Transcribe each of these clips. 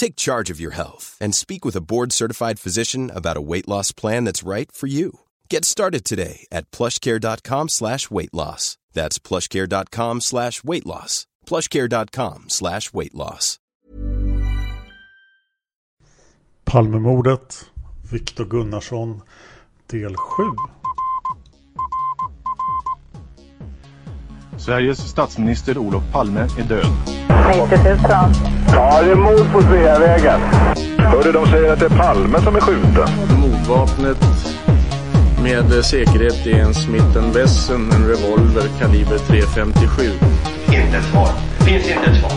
Take charge of your health and speak with a board-certified physician about a weight loss plan that's right for you. Get started today at plushcare.com slash weight loss. That's plushcare.com slash weight loss. plushcare.com slash weight loss. Palmemordet, Viktor Gunnarsson, del 7. Sveriges statsminister Olof Palme är död. 90 000. Ja, det är mord på Sveavägen. Hörde de säger att det är Palme som är skjuten. Mordvapnet med säkerhet är en Smith Wesson, en revolver kaliber .357. Inte ett svar. Finns inte ett svar.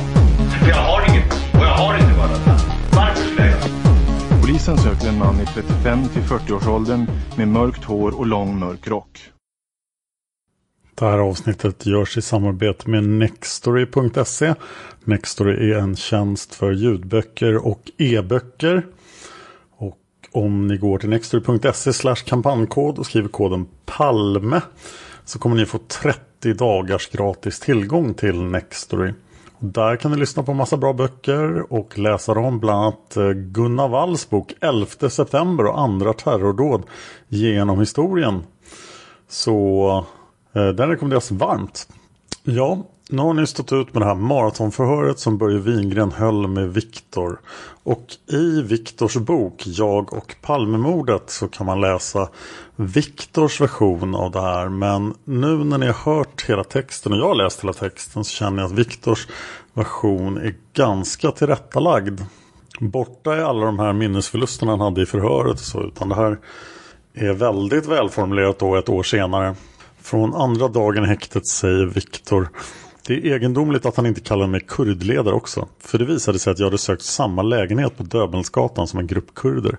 För jag har inget. Och jag har inte varit Varför skulle jag Polisen söker en man i 35 till 40-årsåldern med mörkt hår och lång mörk rock. Det här avsnittet görs i samarbete med Nextory.se. Nextory är en tjänst för ljudböcker och e-böcker. Och om ni går till nextory.se slash kampankod och skriver koden PALME så kommer ni få 30 dagars gratis tillgång till Nextory. Och där kan ni lyssna på massa bra böcker och läsa dem bland annat eh, Gunnar Walls bok 11 september och andra terrordåd genom historien. Så Eh, den rekommenderas varmt. Ja, nu har ni stått ut med det här maratonförhöret som Börje Wingren höll med Viktor. Och i Viktors bok Jag och Palmemordet så kan man läsa Viktors version av det här. Men nu när ni har hört hela texten och jag har läst hela texten så känner jag att Viktors version är ganska tillrättalagd. Borta är alla de här minnesförlusterna han hade i förhöret och så utan det här är väldigt välformulerat då ett år senare. Från andra dagen i häktet säger Viktor det är egendomligt att han inte kallar mig kurdledare också. För det visade sig att jag hade sökt samma lägenhet på Döbelnsgatan som en grupp kurder.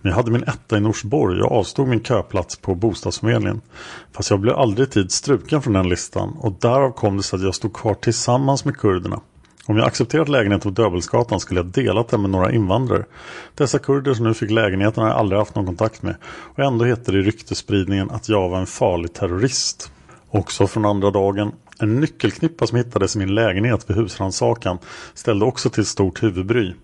Men jag hade min etta i Norsborg och avstod min köplats på bostadsförmedlingen. Fast jag blev aldrig tid struken från den listan och därav kom det sig att jag stod kvar tillsammans med kurderna. Om jag accepterat lägenheten på Döbelnsgatan skulle jag delat den med några invandrare. Dessa kurder som nu fick lägenheten har jag aldrig haft någon kontakt med. Och ändå heter det i ryktespridningen att jag var en farlig terrorist. Också från andra dagen. En nyckelknippa som hittades i min lägenhet vid husrannsakan ställde också till stort huvudbry.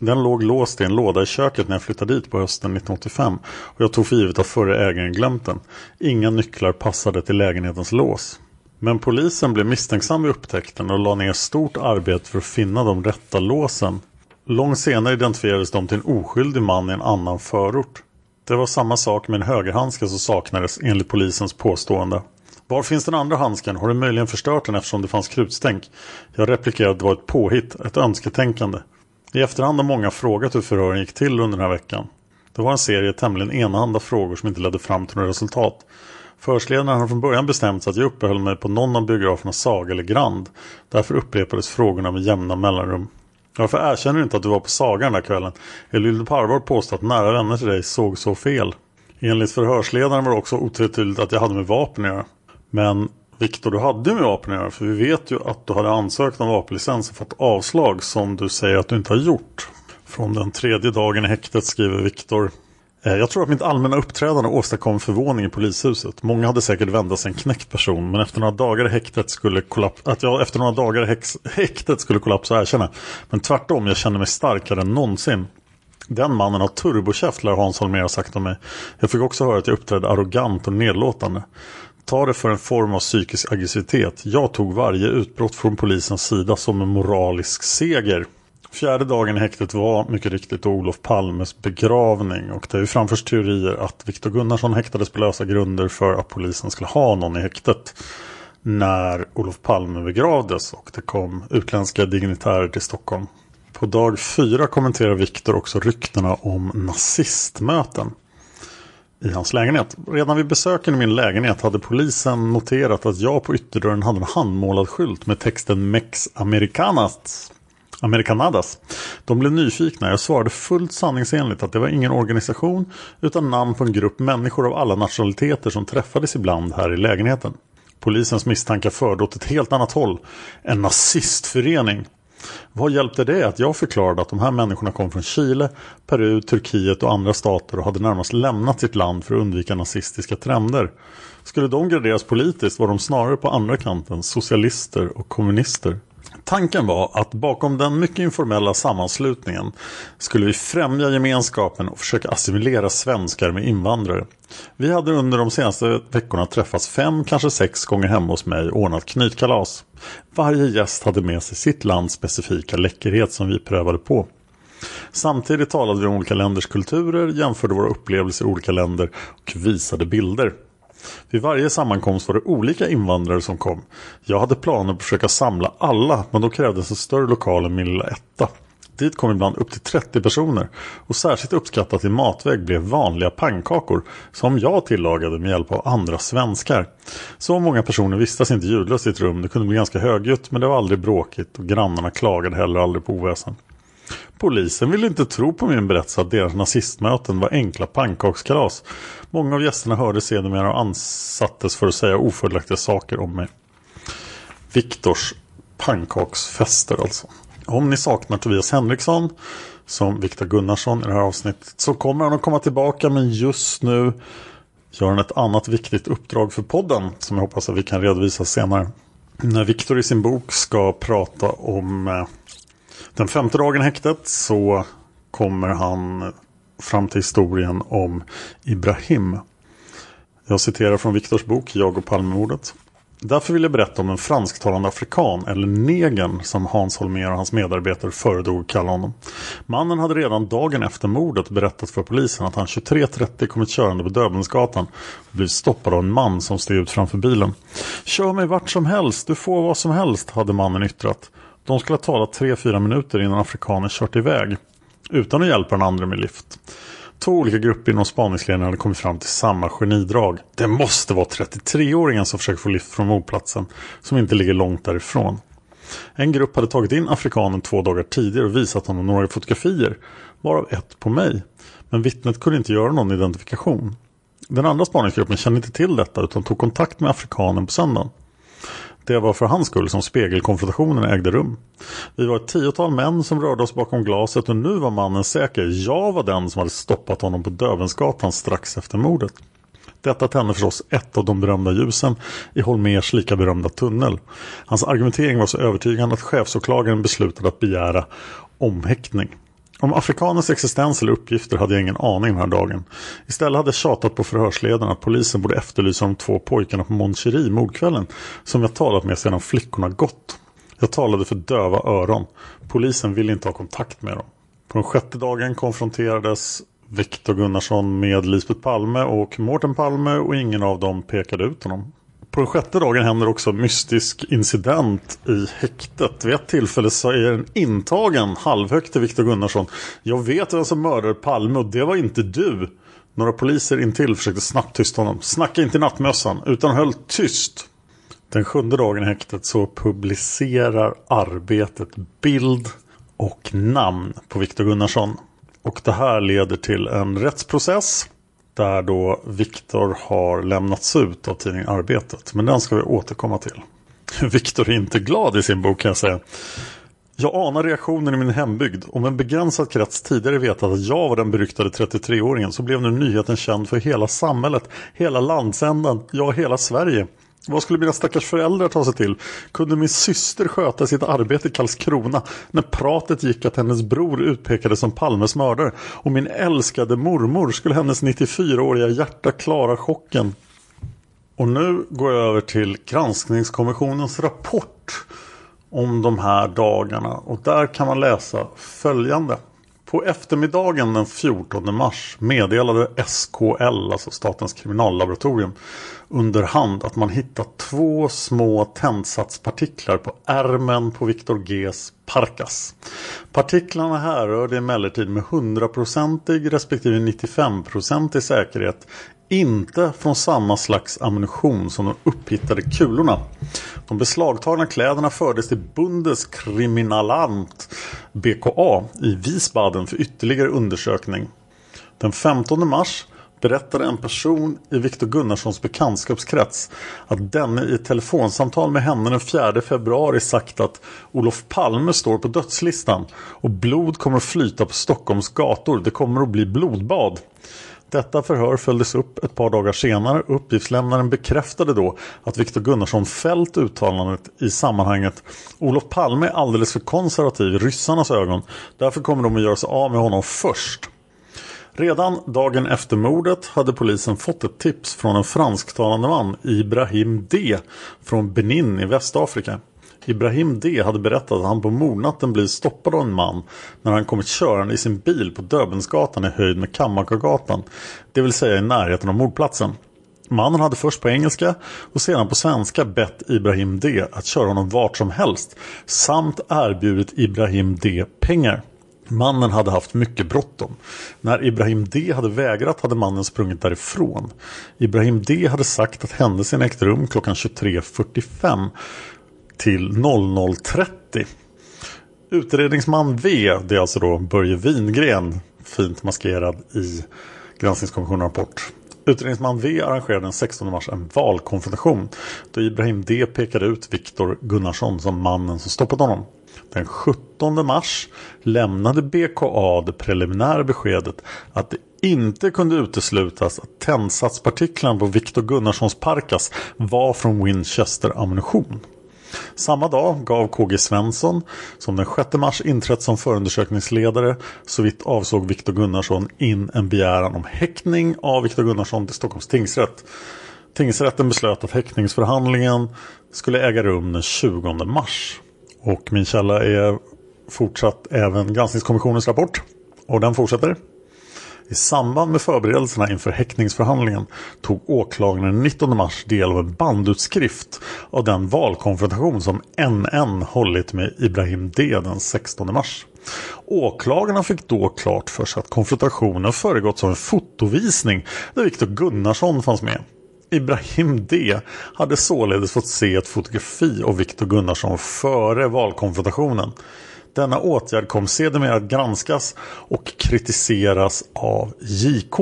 Den låg låst i en låda i köket när jag flyttade dit på hösten 1985 och jag tog för givet att förre ägaren glömt den. Inga nycklar passade till lägenhetens lås. Men polisen blev misstänksam vid upptäckten och la ner stort arbete för att finna de rätta låsen. Långt senare identifierades de till en oskyldig man i en annan förort. Det var samma sak med en högerhandske som saknades enligt polisens påstående. Var finns den andra handsken? Har du möjligen förstört den eftersom det fanns krutstänk? Jag replikerade att det var ett påhitt, ett önsketänkande. I efterhand har många frågat hur förhören gick till under den här veckan. Det var en serie tämligen enahanda frågor som inte ledde fram till något resultat. Förhörsledaren har från början bestämt sig att jag uppehöll mig på någon av biograferna Saga eller Grand. Därför upprepades frågorna med jämna mellanrum. Varför erkänner du inte att du var på Saga den där kvällen? Eller vill du på allvar påstå att nära vänner till dig såg så fel? Enligt förhörsledaren var det också otvetydigt att jag hade med vapen att göra. Men Viktor, du hade med vapen att göra. För vi vet ju att du hade ansökt om vapenlicens och fått avslag som du säger att du inte har gjort. Från den tredje dagen i häktet skriver Viktor Eh, jag tror att mitt allmänna uppträdande åstadkom förvåning i polishuset. Många hade säkert väntat sig en knäckt person, men efter några dagar i häktet skulle kollapsa, att jag efter några dagar i häx, häktet skulle kollapsa erkänna. Men tvärtom, jag kände mig starkare än någonsin. Den mannen har turbokäft, lär Hans Holmér ha sagt om mig. Jag fick också höra att jag uppträdde arrogant och nedlåtande. Ta det för en form av psykisk aggressivitet. Jag tog varje utbrott från polisens sida som en moralisk seger. Fjärde dagen i häktet var mycket riktigt Olof Palmes begravning och det är framförs teorier att Viktor Gunnarsson häktades på lösa grunder för att polisen skulle ha någon i häktet när Olof Palme begravdes och det kom utländska dignitärer till Stockholm. På dag fyra kommenterar Viktor också ryktena om nazistmöten i hans lägenhet. Redan vid besöken i min lägenhet hade polisen noterat att jag på ytterdörren hade en handmålad skylt med texten Mex Americanas. Americanadas. De blev nyfikna. Jag svarade fullt sanningsenligt att det var ingen organisation utan namn på en grupp människor av alla nationaliteter som träffades ibland här i lägenheten. Polisens misstankar förde åt ett helt annat håll. En nazistförening. Vad hjälpte det att jag förklarade att de här människorna kom från Chile, Peru, Turkiet och andra stater och hade närmast lämnat sitt land för att undvika nazistiska trender? Skulle de graderas politiskt var de snarare på andra kanten socialister och kommunister. Tanken var att bakom den mycket informella sammanslutningen skulle vi främja gemenskapen och försöka assimilera svenskar med invandrare. Vi hade under de senaste veckorna träffats fem, kanske sex gånger hemma hos mig och ordnat knytkalas. Varje gäst hade med sig sitt lands specifika läckerhet som vi prövade på. Samtidigt talade vi om olika länders kulturer, jämförde våra upplevelser i olika länder och visade bilder. Vid varje sammankomst var det olika invandrare som kom. Jag hade planer på att försöka samla alla men då krävdes en större lokal än min lilla etta. Dit kom ibland upp till 30 personer och särskilt uppskattat i matväg blev vanliga pannkakor som jag tillagade med hjälp av andra svenskar. Så många personer vistas inte ljudlöst i ett rum, det kunde bli ganska högljutt men det var aldrig bråkigt och grannarna klagade heller aldrig på oväsen. Polisen ville inte tro på min berättelse att deras nazistmöten var enkla pannkakskalas. Många av gästerna hörde sedermera och ansattes för att säga ofördelaktiga saker om mig. Viktors pannkaksfester alltså. Om ni saknar Tobias Henriksson som Viktor Gunnarsson i det här avsnittet så kommer han att komma tillbaka men just nu gör han ett annat viktigt uppdrag för podden som jag hoppas att vi kan redovisa senare. När Viktor i sin bok ska prata om eh, den femte dagen i häktet så kommer han fram till historien om Ibrahim. Jag citerar från Viktors bok Jag och Palmemordet. Därför vill jag berätta om en fransktalande afrikan, eller negern, som Hans Holmér och hans medarbetare föredrog kalla honom. Mannen hade redan dagen efter mordet berättat för polisen att han 23.30 kommit körande på Döbelnsgatan och blivit stoppad av en man som steg ut framför bilen. Kör mig vart som helst, du får vad som helst, hade mannen yttrat. De skulle ha talat 3-4 minuter innan afrikanen kört iväg. Utan att hjälpa den andra med lift. Två olika grupper inom spaningsledningen hade kommit fram till samma genidrag. Det måste vara 33-åringen som försöker få lift från mordplatsen, som inte ligger långt därifrån. En grupp hade tagit in afrikanen två dagar tidigare och visat honom några fotografier, varav ett på mig. Men vittnet kunde inte göra någon identifikation. Den andra spaningsgruppen kände inte till detta utan tog kontakt med afrikanen på söndagen. Det var för hans skull som spegelkonfrontationen ägde rum. Vi var ett tiotal män som rörde oss bakom glaset och nu var mannen säker. Jag var den som hade stoppat honom på Dövensgatan strax efter mordet. Detta tände förstås ett av de berömda ljusen i Holmers lika berömda tunnel. Hans argumentering var så övertygande att chefsåklagaren beslutade att begära omhäktning. Om afrikanens existens eller uppgifter hade jag ingen aning den här dagen. Istället hade jag tjatat på förhörsledaren att polisen borde efterlysa de två pojkarna på Mon mordkvällen som jag talat med sedan flickorna gått. Jag talade för döva öron. Polisen ville inte ha kontakt med dem. På den sjätte dagen konfronterades Viktor Gunnarsson med Lisbeth Palme och Mårten Palme och ingen av dem pekade ut honom på den sjätte dagen händer också mystisk incident i häktet. Vid ett tillfälle så är en intagen halvhögt till Viktor Gunnarsson. Jag vet vem som mördade Palme och det var inte du. Några poliser intill försökte snabbt tysta honom. Snacka inte i nattmössan utan höll tyst. Den sjunde dagen i häktet så publicerar arbetet bild och namn på Viktor Gunnarsson. Och det här leder till en rättsprocess där då Viktor har lämnats ut av tidningen Arbetet. Men den ska vi återkomma till. Viktor är inte glad i sin bok kan jag säga. Jag anar reaktionen i min hembygd. Om en begränsad krets tidigare vetat att jag var den beryktade 33-åringen så blev nu nyheten känd för hela samhället, hela landsändan, ja hela Sverige. Vad skulle mina stackars föräldrar ta sig till? Kunde min syster sköta sitt arbete i Karlskrona när pratet gick att hennes bror utpekades som Palmes mördare och min älskade mormor skulle hennes 94-åriga hjärta klara chocken? Och nu går jag över till granskningskommissionens rapport om de här dagarna och där kan man läsa följande. På eftermiddagen den 14 mars meddelade SKL, alltså Statens kriminallaboratorium, under hand att man hittat två små tändsatspartiklar på ärmen på Viktor Gs Parkas. Partiklarna härrörde emellertid med 100-procentig respektive 95-procentig säkerhet inte från samma slags ammunition som de upphittade kulorna. De beslagtagna kläderna fördes till Bundeskriminalamt BKA i Wiesbaden för ytterligare undersökning. Den 15 mars berättade en person i Viktor Gunnarssons bekantskapskrets att denne i ett telefonsamtal med henne den 4 februari sagt att Olof Palme står på dödslistan och blod kommer att flyta på Stockholms gator. Det kommer att bli blodbad. Detta förhör följdes upp ett par dagar senare. Uppgiftslämnaren bekräftade då att Viktor Gunnarsson fällt uttalandet i sammanhanget Olof Palme är alldeles för konservativ i ryssarnas ögon. Därför kommer de att göra sig av med honom först. Redan dagen efter mordet hade polisen fått ett tips från en fransktalande man, Ibrahim D. från Benin i Västafrika. Ibrahim D hade berättat att han på mordnatten blivit stoppad av en man när han kommit körande i sin bil på Döbensgatan i höjd med Kammakargatan, det vill säga i närheten av mordplatsen. Mannen hade först på engelska och sedan på svenska bett Ibrahim D att köra honom vart som helst samt erbjudit Ibrahim D pengar. Mannen hade haft mycket bråttom. När Ibrahim D hade vägrat hade mannen sprungit därifrån. Ibrahim D hade sagt att händelsen ägt rum klockan 23.45 till 00.30. Utredningsman V, det är alltså då Börje Wingren, fint maskerad i granskningskommissionens rapport. Utredningsman V arrangerade den 16 mars en valkonfrontation då Ibrahim D pekade ut Viktor Gunnarsson som mannen som stoppat honom. Den 17 mars lämnade BKA det preliminära beskedet att det inte kunde uteslutas att tändsatspartiklarna på Viktor Gunnarssons Parkas var från Winchester ammunition. Samma dag gav KG Svensson, som den 6 mars inträtt som förundersökningsledare, såvitt avsåg Viktor Gunnarsson in en begäran om häktning av Viktor Gunnarsson till Stockholms tingsrätt. Tingsrätten beslöt att häktningsförhandlingen skulle äga rum den 20 mars. Och min källa är fortsatt även granskningskommissionens rapport. Och den fortsätter. I samband med förberedelserna inför häktningsförhandlingen tog åklagaren den 19 mars del av en bandutskrift av den valkonfrontation som NN hållit med Ibrahim D den 16 mars. Åklagarna fick då klart för sig att konfrontationen föregåtts av en fotovisning där Viktor Gunnarsson fanns med. Ibrahim D hade således fått se ett fotografi av Viktor Gunnarsson före valkonfrontationen. Denna åtgärd kom sedermera att granskas och kritiseras av JK.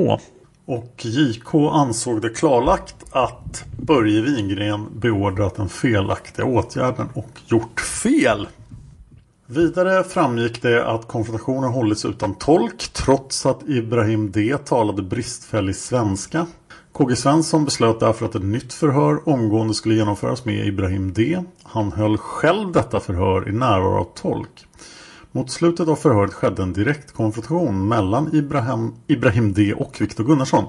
Och JK ansåg det klarlagt att Börje Wingren beordrat den felaktiga åtgärden och gjort fel. Vidare framgick det att konfrontationen hållits utan tolk trots att Ibrahim D talade bristfällig svenska. KG Svensson beslöt därför att ett nytt förhör omgående skulle genomföras med Ibrahim D. Han höll själv detta förhör i närvaro av tolk. Mot slutet av förhöret skedde en direkt konfrontation mellan Ibrahim, Ibrahim D och Viktor Gunnarsson.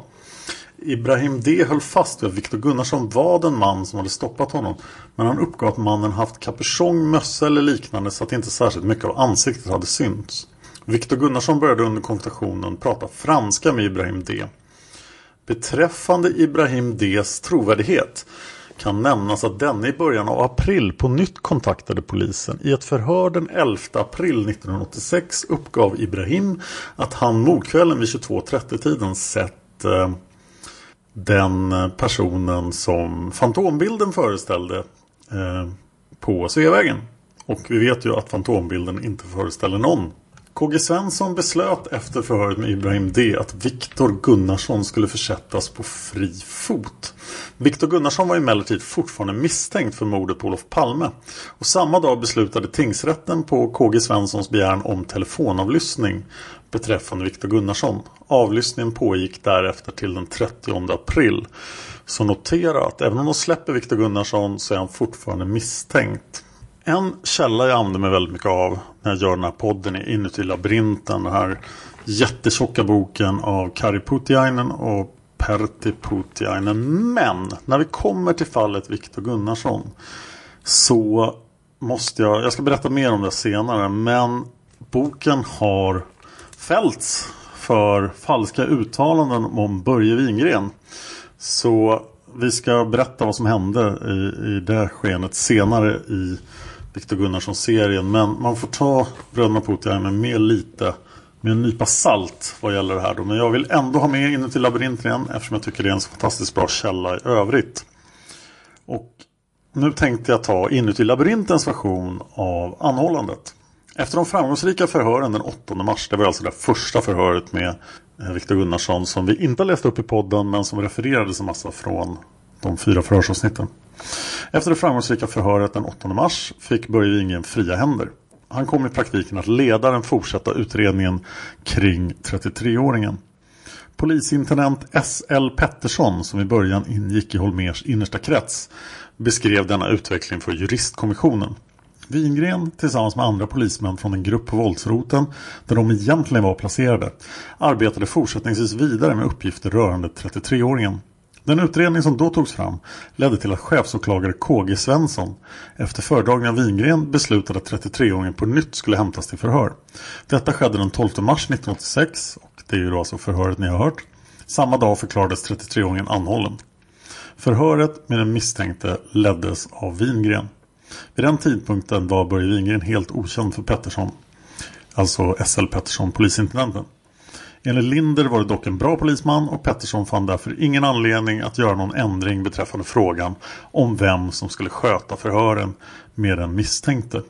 Ibrahim D höll fast vid att Viktor Gunnarsson var den man som hade stoppat honom. Men han uppgav att mannen haft kapuschong, mössa eller liknande så att inte särskilt mycket av ansiktet hade synts. Viktor Gunnarsson började under konfrontationen prata franska med Ibrahim D. Beträffande Ibrahim Ds trovärdighet kan nämnas att denne i början av april på nytt kontaktade polisen. I ett förhör den 11 april 1986 uppgav Ibrahim att han mordkvällen vid 22.30-tiden sett eh, den personen som Fantombilden föreställde eh, på Sveavägen. Och vi vet ju att Fantombilden inte föreställer någon KG Svensson beslöt efter förhöret med Ibrahim D att Viktor Gunnarsson skulle försättas på fri fot. Viktor Gunnarsson var emellertid fortfarande misstänkt för mordet på Olof Palme. Och samma dag beslutade tingsrätten på KG Svenssons begäran om telefonavlyssning beträffande Viktor Gunnarsson. Avlyssningen pågick därefter till den 30 april. Så notera att även om de släpper Viktor Gunnarsson så är han fortfarande misstänkt. En källa jag använder mig väldigt mycket av när jag gör den här podden är Inuti labyrinten. Den här jättetjocka boken av Kari Putiainen och Pertti Putiainen. Men när vi kommer till fallet Viktor Gunnarsson så måste jag, jag ska berätta mer om det senare, men boken har fällts för falska uttalanden om Börje Wingren. Så vi ska berätta vad som hände i, i det skenet senare i Viktor Gunnarsson-serien. Men man får ta Bröderna Putiainen med lite med en nypa salt vad gäller det här. Då. Men jag vill ändå ha med inuti labyrinten igen eftersom jag tycker det är en så fantastiskt bra källa i övrigt. Och nu tänkte jag ta inuti labyrintens version av anhållandet. Efter de framgångsrika förhören den 8 mars, det var alltså det första förhöret med eh, Viktor Gunnarsson som vi inte läste upp i podden men som refererades en massa från de fyra förhörsavsnitten. Efter det framgångsrika förhöret den 8 mars fick Börje Wingren fria händer. Han kom i praktiken att leda den fortsatta utredningen kring 33-åringen. Polisintendent S.L. Pettersson som i början ingick i Holmers innersta krets beskrev denna utveckling för juristkommissionen. Wingren tillsammans med andra polismän från en grupp på våldsroten där de egentligen var placerade arbetade fortsättningsvis vidare med uppgifter rörande 33-åringen. Den utredning som då togs fram ledde till att chefsåklagare KG Svensson efter föredragning av Wingren beslutade att 33-åringen på nytt skulle hämtas till förhör. Detta skedde den 12 mars 1986 och det är ju då alltså förhöret ni har hört. Samma dag förklarades 33-åringen anhållen. Förhöret med den misstänkte leddes av Wingren. Vid den tidpunkten var Börje Wingren helt okänd för Pettersson. Alltså SL Pettersson, polisintendenten. Enligt Linder var det dock en bra polisman och Pettersson fann därför ingen anledning att göra någon ändring beträffande frågan om vem som skulle sköta förhören med den misstänkte.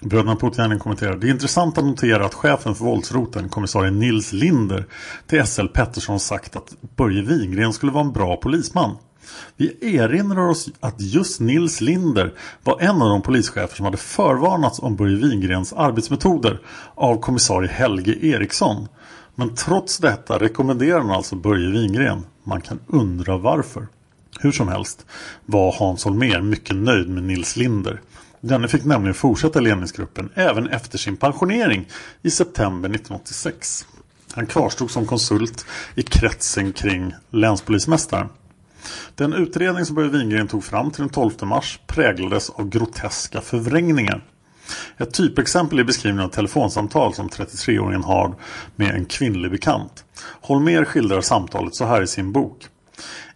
Bröderna Putiainen kommenterar Det är intressant att notera att chefen för våldsroten, kommissarie Nils Linder, till SL Pettersson sagt att Börje Wingren skulle vara en bra polisman. Vi erinrar oss att just Nils Linder var en av de polischefer som hade förvarnats om Börje Wingrens arbetsmetoder av kommissarie Helge Eriksson. Men trots detta rekommenderar man alltså Börje Wingren. Man kan undra varför. Hur som helst var Hans Holmér mycket nöjd med Nils Linder. Denne fick nämligen fortsätta ledningsgruppen även efter sin pensionering i september 1986. Han kvarstod som konsult i kretsen kring länspolismästaren. Den utredning som Börje Wingren tog fram till den 12 mars präglades av groteska förvrängningar. Ett typexempel är beskrivningen av telefonsamtal som 33-åringen har med en kvinnlig bekant. Holmer skildrar samtalet så här i sin bok.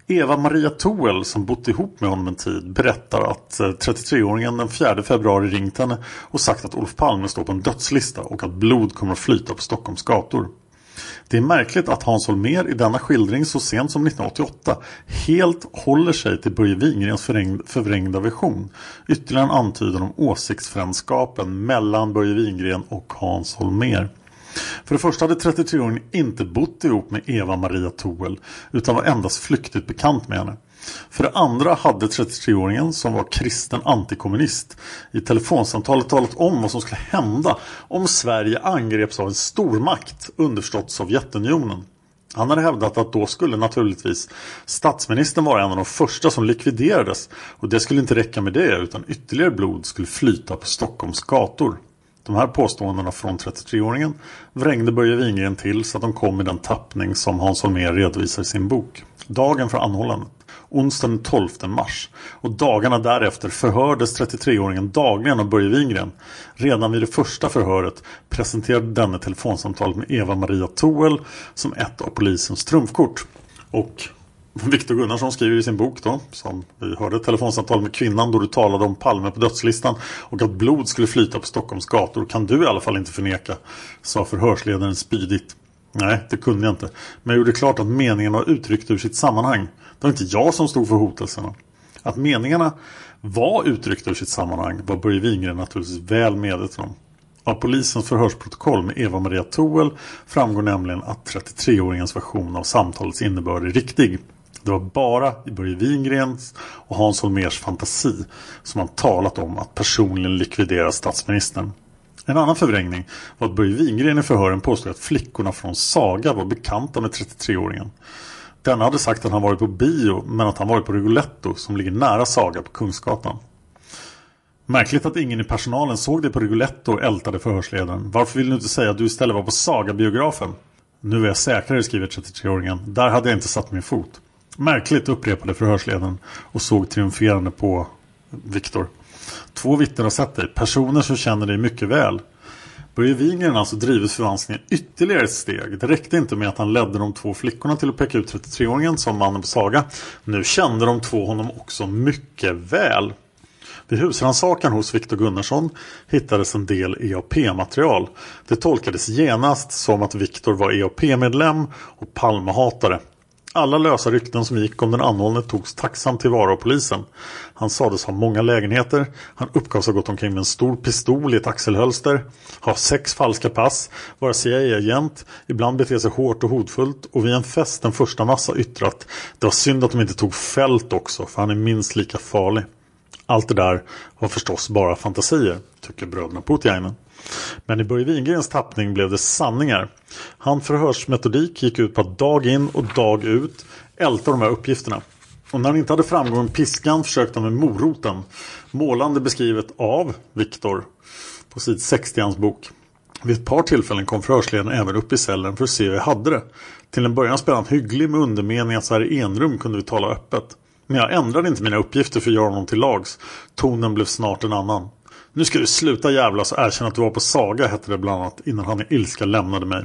Eva-Maria Toel som bott ihop med honom en tid berättar att eh, 33-åringen den 4 februari ringt henne och sagt att Olof Palme står på en dödslista och att blod kommer att flyta på Stockholms gator. Det är märkligt att Hans Holmér i denna skildring så sent som 1988 helt håller sig till Börje Wingrens förvrängda version. Ytterligare en antydan om åsiktsfrändskapen mellan Börje Wingren och Hans Holmér. För det första hade 33-åringen inte bott ihop med Eva-Maria Toel utan var endast flyktigt bekant med henne. För det andra hade 33-åringen som var kristen antikommunist i telefonsamtalet talat om vad som skulle hända om Sverige angreps av en stormakt, underförstått Sovjetunionen. Han hade hävdat att då skulle naturligtvis statsministern vara en av de första som likviderades och det skulle inte räcka med det utan ytterligare blod skulle flyta på Stockholms gator. De här påståendena från 33-åringen vrängde Börje Wingren till så att de kom i den tappning som Hans Holmér redovisar i sin bok. Dagen för anhållandet onsdagen den 12 mars. Och dagarna därefter förhördes 33-åringen dagligen av Börje Wingren. Redan vid det första förhöret presenterade denne telefonsamtalet med Eva-Maria Toel som ett av polisens trumfkort. Och Viktor Gunnarsson skriver i sin bok då, som vi hörde telefonsamtal med kvinnan då du talade om Palme på dödslistan och att blod skulle flyta på Stockholms gator kan du i alla fall inte förneka, sa förhörsledaren spydigt. Nej, det kunde jag inte. Men jag gjorde klart att meningen var uttryckt ur sitt sammanhang. Det var inte jag som stod för hotelserna. Att meningarna var uttryckta ur sitt sammanhang var Börje Wingren naturligtvis väl medveten om. Av polisens förhörsprotokoll med Eva-Maria Toel framgår nämligen att 33-åringens version av samtalets innebörd är riktig. Det var bara i Börje Wingrens och Hans Holmers fantasi som man talat om att personligen likvidera statsministern. En annan förvrängning var att Börje Wingren i förhören påstod att flickorna från Saga var bekanta med 33-åringen. Denna hade sagt att han varit på bio men att han varit på Rigoletto som ligger nära Saga på Kungsgatan. Märkligt att ingen i personalen såg det på Rigoletto ältade förhörsledaren. Varför vill du inte säga att du istället var på Saga-biografen? Nu är jag säkrare, skriver 33-åringen. Där hade jag inte satt min fot. Märkligt, upprepade förhörsledaren och såg triumferande på Viktor. Två vittnen har sett dig, personer som känner dig mycket väl. Börje Wingren alltså drivit förvanskningen ytterligare ett steg. Det räckte inte med att han ledde de två flickorna till att peka ut 33-åringen som mannen på Saga. Nu kände de två honom också mycket väl. Vid husrannsakan hos Viktor Gunnarsson hittades en del EAP-material. Det tolkades genast som att Viktor var EAP-medlem och Palmehatare. Alla lösa rykten som gick om den anhållne togs tacksamt tillvara av polisen. Han sades ha många lägenheter. Han uppgavs ha gått omkring med en stor pistol i ett axelhölster. Ha sex falska pass. Vara CIA-agent. Ibland bete sig hårt och hotfullt. Och vid en fest den första massa yttrat. Det var synd att de inte tog fält också. För han är minst lika farlig. Allt det där var förstås bara fantasier. Tycker bröderna Putiainen. Men i Börje Wingrens tappning blev det sanningar. Hans förhörsmetodik gick ut på att dag in och dag ut älta de här uppgifterna. Och när han inte hade framgång med piskan försökte han med moroten. Målande beskrivet av Viktor på sid 60 i hans bok. Vid ett par tillfällen kom förhörsledaren även upp i cellen för att se hur jag hade det. Till en början spelade han hygglig med undermening att så här i enrum kunde vi tala öppet. Men jag ändrade inte mina uppgifter för att göra honom till lags. Tonen blev snart en annan. Nu ska du sluta jävlas och erkänna att du var på Saga hette det bland annat innan han i ilska lämnade mig.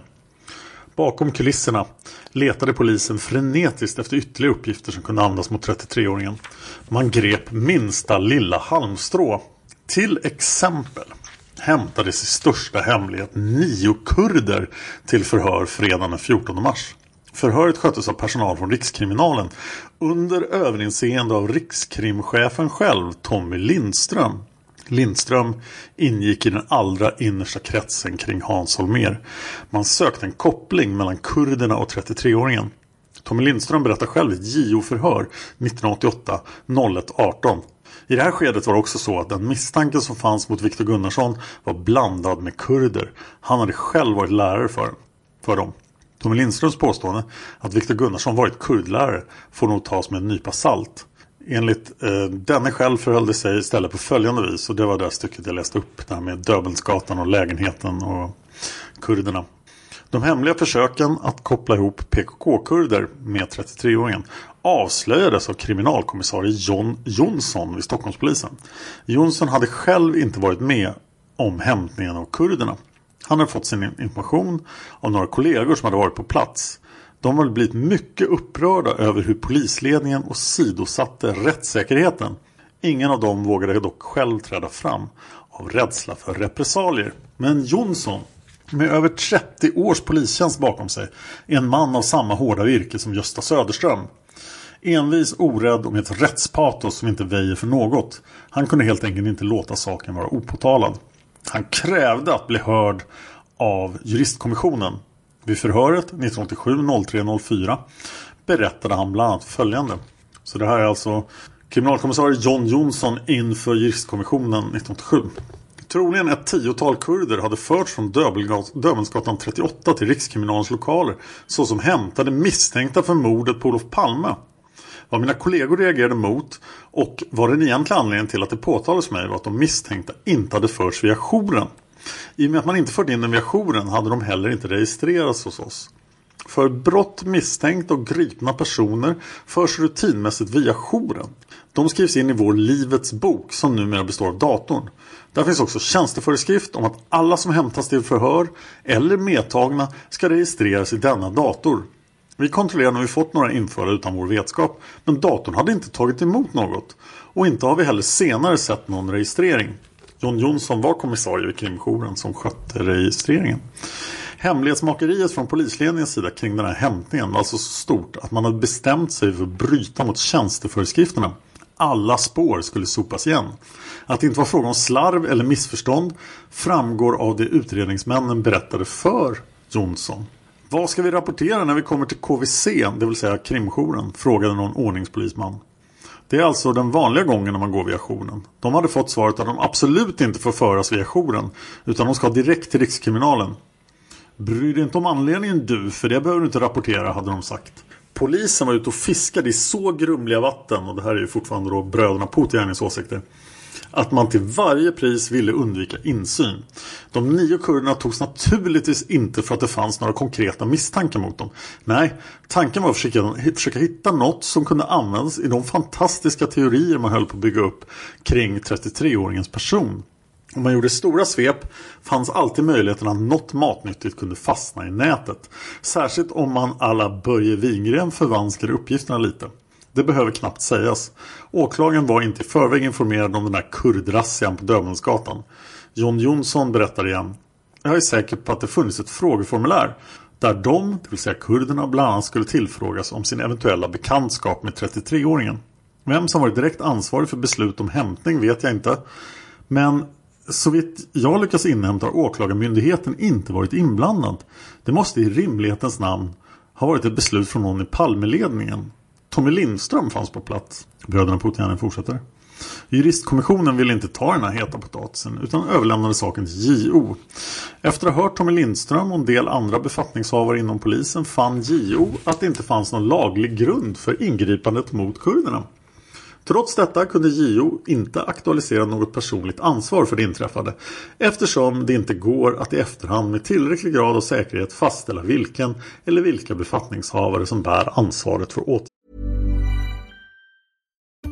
Bakom kulisserna letade polisen frenetiskt efter ytterligare uppgifter som kunde användas mot 33-åringen. Man grep minsta lilla halmstrå. Till exempel hämtades i största hemlighet nio kurder till förhör fredagen den 14 mars. Förhöret sköttes av personal från Rikskriminalen under överinseende av rikskrimchefen själv Tommy Lindström. Lindström ingick i den allra innersta kretsen kring Hans Holmer. Man sökte en koppling mellan kurderna och 33-åringen. Tommy Lindström berättar själv i ett JO-förhör 1988 01.18. I det här skedet var det också så att den misstanke som fanns mot Viktor Gunnarsson var blandad med kurder. Han hade själv varit lärare för, för dem. Tommy Lindströms påstående att Viktor Gunnarsson varit kurdlärare får nog tas med en nypa salt. Enligt eh, denne själv förhöll det sig istället på följande vis och det var det stycket jag läste upp. Det här med Döbelnsgatan och lägenheten och kurderna. De hemliga försöken att koppla ihop PKK-kurder med 33-åringen avslöjades av kriminalkommissarie John Jonsson vid Stockholmspolisen. Jonsson hade själv inte varit med om hämtningen av kurderna. Han hade fått sin information av några kollegor som hade varit på plats. De har blivit mycket upprörda över hur polisledningen och sidosatte rättssäkerheten. Ingen av dem vågade dock själv träda fram av rädsla för repressalier. Men Jonsson, med över 30 års polistjänst bakom sig, är en man av samma hårda virke som Gösta Söderström. Envis, orädd och med ett rättspatos som inte väjer för något. Han kunde helt enkelt inte låta saken vara opåtalad. Han krävde att bli hörd av juristkommissionen. Vid förhöret 1987 03 04 berättade han bland annat följande. Så det här är alltså kriminalkommissarie John Jonsson inför juristkommissionen 1987. Troligen ett tiotal kurder hade förts från Döbelnsgatan 38 till Rikskriminalens lokaler såsom hämtade misstänkta för mordet på Olof Palme. Vad mina kollegor reagerade mot och vad den egentliga anledningen till att det påtalades mig var att de misstänkta inte hade förts via jouren. I och med att man inte fört in den via jouren hade de heller inte registrerats hos oss. För brott misstänkta och gripna personer förs rutinmässigt via jouren. De skrivs in i vår Livets bok som numera består av datorn. Där finns också tjänsteföreskrift om att alla som hämtas till förhör eller medtagna ska registreras i denna dator. Vi kontrollerar om vi fått några införda utan vår vetskap men datorn hade inte tagit emot något. Och inte har vi heller senare sett någon registrering. John Jonsson var kommissarie vid krimjouren som skötte registreringen. Hemlighetsmakeriet från polisledningens sida kring den här hämtningen var alltså så stort att man hade bestämt sig för att bryta mot tjänsteföreskrifterna. Alla spår skulle sopas igen. Att det inte var fråga om slarv eller missförstånd framgår av det utredningsmännen berättade för Jonsson. Vad ska vi rapportera när vi kommer till KVC, det vill säga krimjouren? Frågade någon ordningspolisman. Det är alltså den vanliga gången när man går via jouren. De hade fått svaret att de absolut inte får föras via jouren utan de ska direkt till Rikskriminalen. Bry dig inte om anledningen du, för det behöver du inte rapportera, hade de sagt. Polisen var ute och fiskade i så grumliga vatten, och det här är ju fortfarande då bröderna Putinjärnings åsikter, att man till varje pris ville undvika insyn. De nio kurderna togs naturligtvis inte för att det fanns några konkreta misstankar mot dem. Nej, tanken var att försöka, försöka hitta något som kunde användas i de fantastiska teorier man höll på att bygga upp kring 33-åringens person. Om man gjorde stora svep fanns alltid möjligheten att något matnyttigt kunde fastna i nätet. Särskilt om man alla Börje Wingren förvanskade uppgifterna lite. Det behöver knappt sägas. Åklagaren var inte i förväg informerad om den där kurdrassian på Döbelnsgatan. John Jonsson berättar igen. Jag är säker på att det funnits ett frågeformulär där de, det vill säga kurderna, bland annat skulle tillfrågas om sin eventuella bekantskap med 33-åringen. Vem som varit direkt ansvarig för beslut om hämtning vet jag inte. Men så vitt jag lyckas inhämta har åklagarmyndigheten inte varit inblandad. Det måste i rimlighetens namn ha varit ett beslut från någon i Palmeledningen. Tommy Lindström fanns på plats. Bröderna Putin fortsätter. Juristkommissionen ville inte ta den här heta potatisen utan överlämnade saken till JO. Efter att ha hört Tommy Lindström och en del andra befattningshavare inom polisen fann JO att det inte fanns någon laglig grund för ingripandet mot kurderna. Trots detta kunde JO inte aktualisera något personligt ansvar för det inträffade eftersom det inte går att i efterhand med tillräcklig grad av säkerhet fastställa vilken eller vilka befattningshavare som bär ansvaret för åtgärden.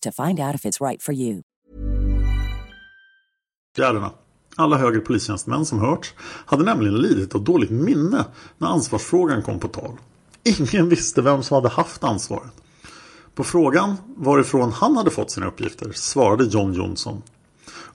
to find out if it's right for you. Fjärderna. Alla högre polistjänstemän som hörts hade nämligen lidit av dåligt minne när ansvarsfrågan kom på tal. Ingen visste vem som hade haft ansvaret. På frågan varifrån han hade fått sina uppgifter svarade John Jonsson.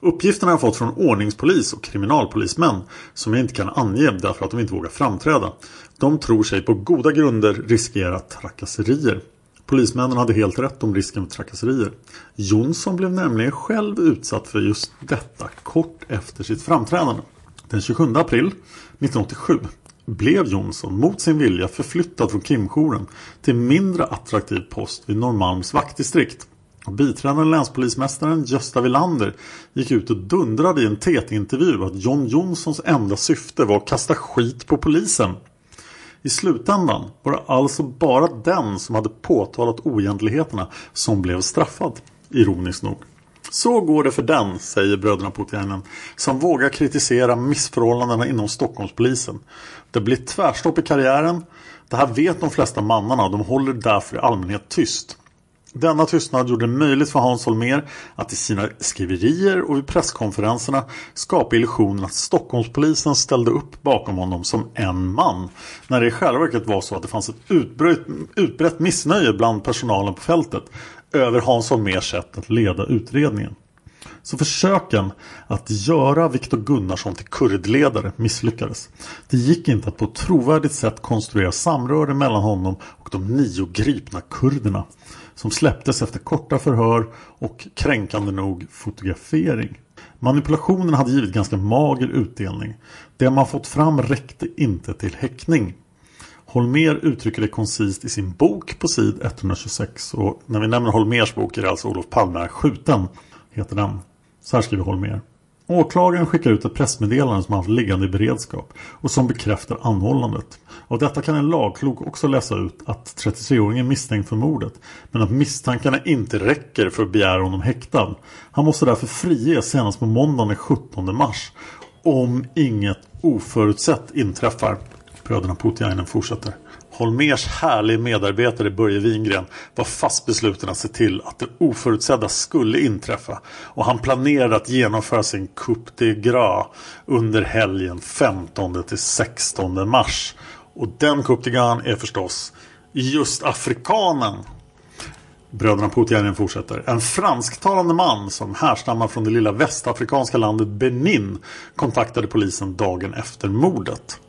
Uppgifterna har jag fått från ordningspolis och kriminalpolismän som jag inte kan ange därför att de inte vågar framträda. De tror sig på goda grunder riskera trakasserier. Polismännen hade helt rätt om risken för trakasserier. Jonsson blev nämligen själv utsatt för just detta kort efter sitt framträdande. Den 27 april 1987 blev Jonsson mot sin vilja förflyttad från krimjouren till mindre attraktiv post vid Norrmalms vaktdistrikt. Biträdande länspolismästaren Gösta Villander gick ut och dundrade i en TT-intervju att John Jonssons enda syfte var att kasta skit på polisen. I slutändan var det alltså bara den som hade påtalat oegentligheterna som blev straffad, ironiskt nog. Så går det för den, säger bröderna Putiainen. som vågar kritisera missförhållandena inom Stockholmspolisen. Det blir tvärstopp i karriären. Det här vet de flesta mannarna och de håller därför i allmänhet tyst. Denna tystnad gjorde det möjligt för Hans Holmér att i sina skriverier och vid presskonferenserna skapa illusionen att Stockholmspolisen ställde upp bakom honom som en man. När det i själva verket var så att det fanns ett utbrett, utbrett missnöje bland personalen på fältet över Hans Holmérs sätt att leda utredningen. Så försöken att göra Viktor Gunnarsson till kurdledare misslyckades. Det gick inte att på ett trovärdigt sätt konstruera samröre mellan honom och de nio gripna kurderna som släpptes efter korta förhör och kränkande nog fotografering. Manipulationen hade givit ganska mager utdelning. Det man fått fram räckte inte till häckning. Holmer uttrycker det koncist i sin bok på sid 126 och när vi nämner Holmers bok är det alltså Olof Palme är skjuten, heter den. Så här skriver Holmer. Åklagaren skickar ut ett pressmeddelande som han haft liggande i beredskap och som bekräftar anhållandet. Av detta kan en lagklok också läsa ut att 33-åringen är misstänkt för mordet men att misstankarna inte räcker för att begära honom häktad. Han måste därför friges senast på måndagen den 17 mars om inget oförutsett inträffar. Bröderna Putiainen fortsätter. Holmers härlig medarbetare Börje Wingren var fast besluten att se till att det oförutsedda skulle inträffa och han planerade att genomföra sin coup de gras under helgen 15 till 16 mars. Och den coup de gras är förstås just afrikanen. Bröderna Putiainen fortsätter. En fransktalande man som härstammar från det lilla västafrikanska landet Benin kontaktade polisen dagen efter mordet.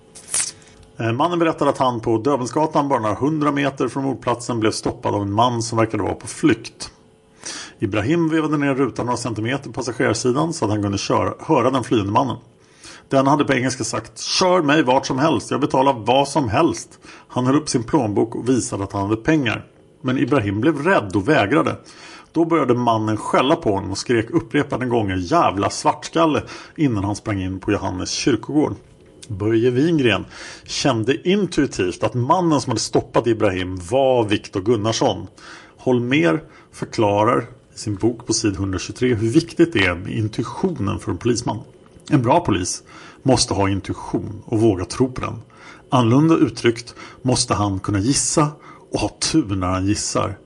Eh, mannen berättade att han på Döbelnsgatan bara några hundra meter från mordplatsen blev stoppad av en man som verkade vara på flykt. Ibrahim vevade ner rutan några centimeter på passagerarsidan så att han kunde köra, höra den flyende mannen. Den hade på engelska sagt Kör mig vart som helst, jag betalar vad som helst. Han höll upp sin plånbok och visade att han hade pengar. Men Ibrahim blev rädd och vägrade. Då började mannen skälla på honom och skrek upprepade gånger jävla svartskalle innan han sprang in på Johannes kyrkogård. Börje Wingren kände intuitivt att mannen som hade stoppat Ibrahim var Viktor Gunnarsson. Holmer förklarar i sin bok på sid 123 hur viktigt det är med intuitionen för en polisman. En bra polis måste ha intuition och våga tro på den. Annorlunda uttryckt måste han kunna gissa och ha tur när han gissar.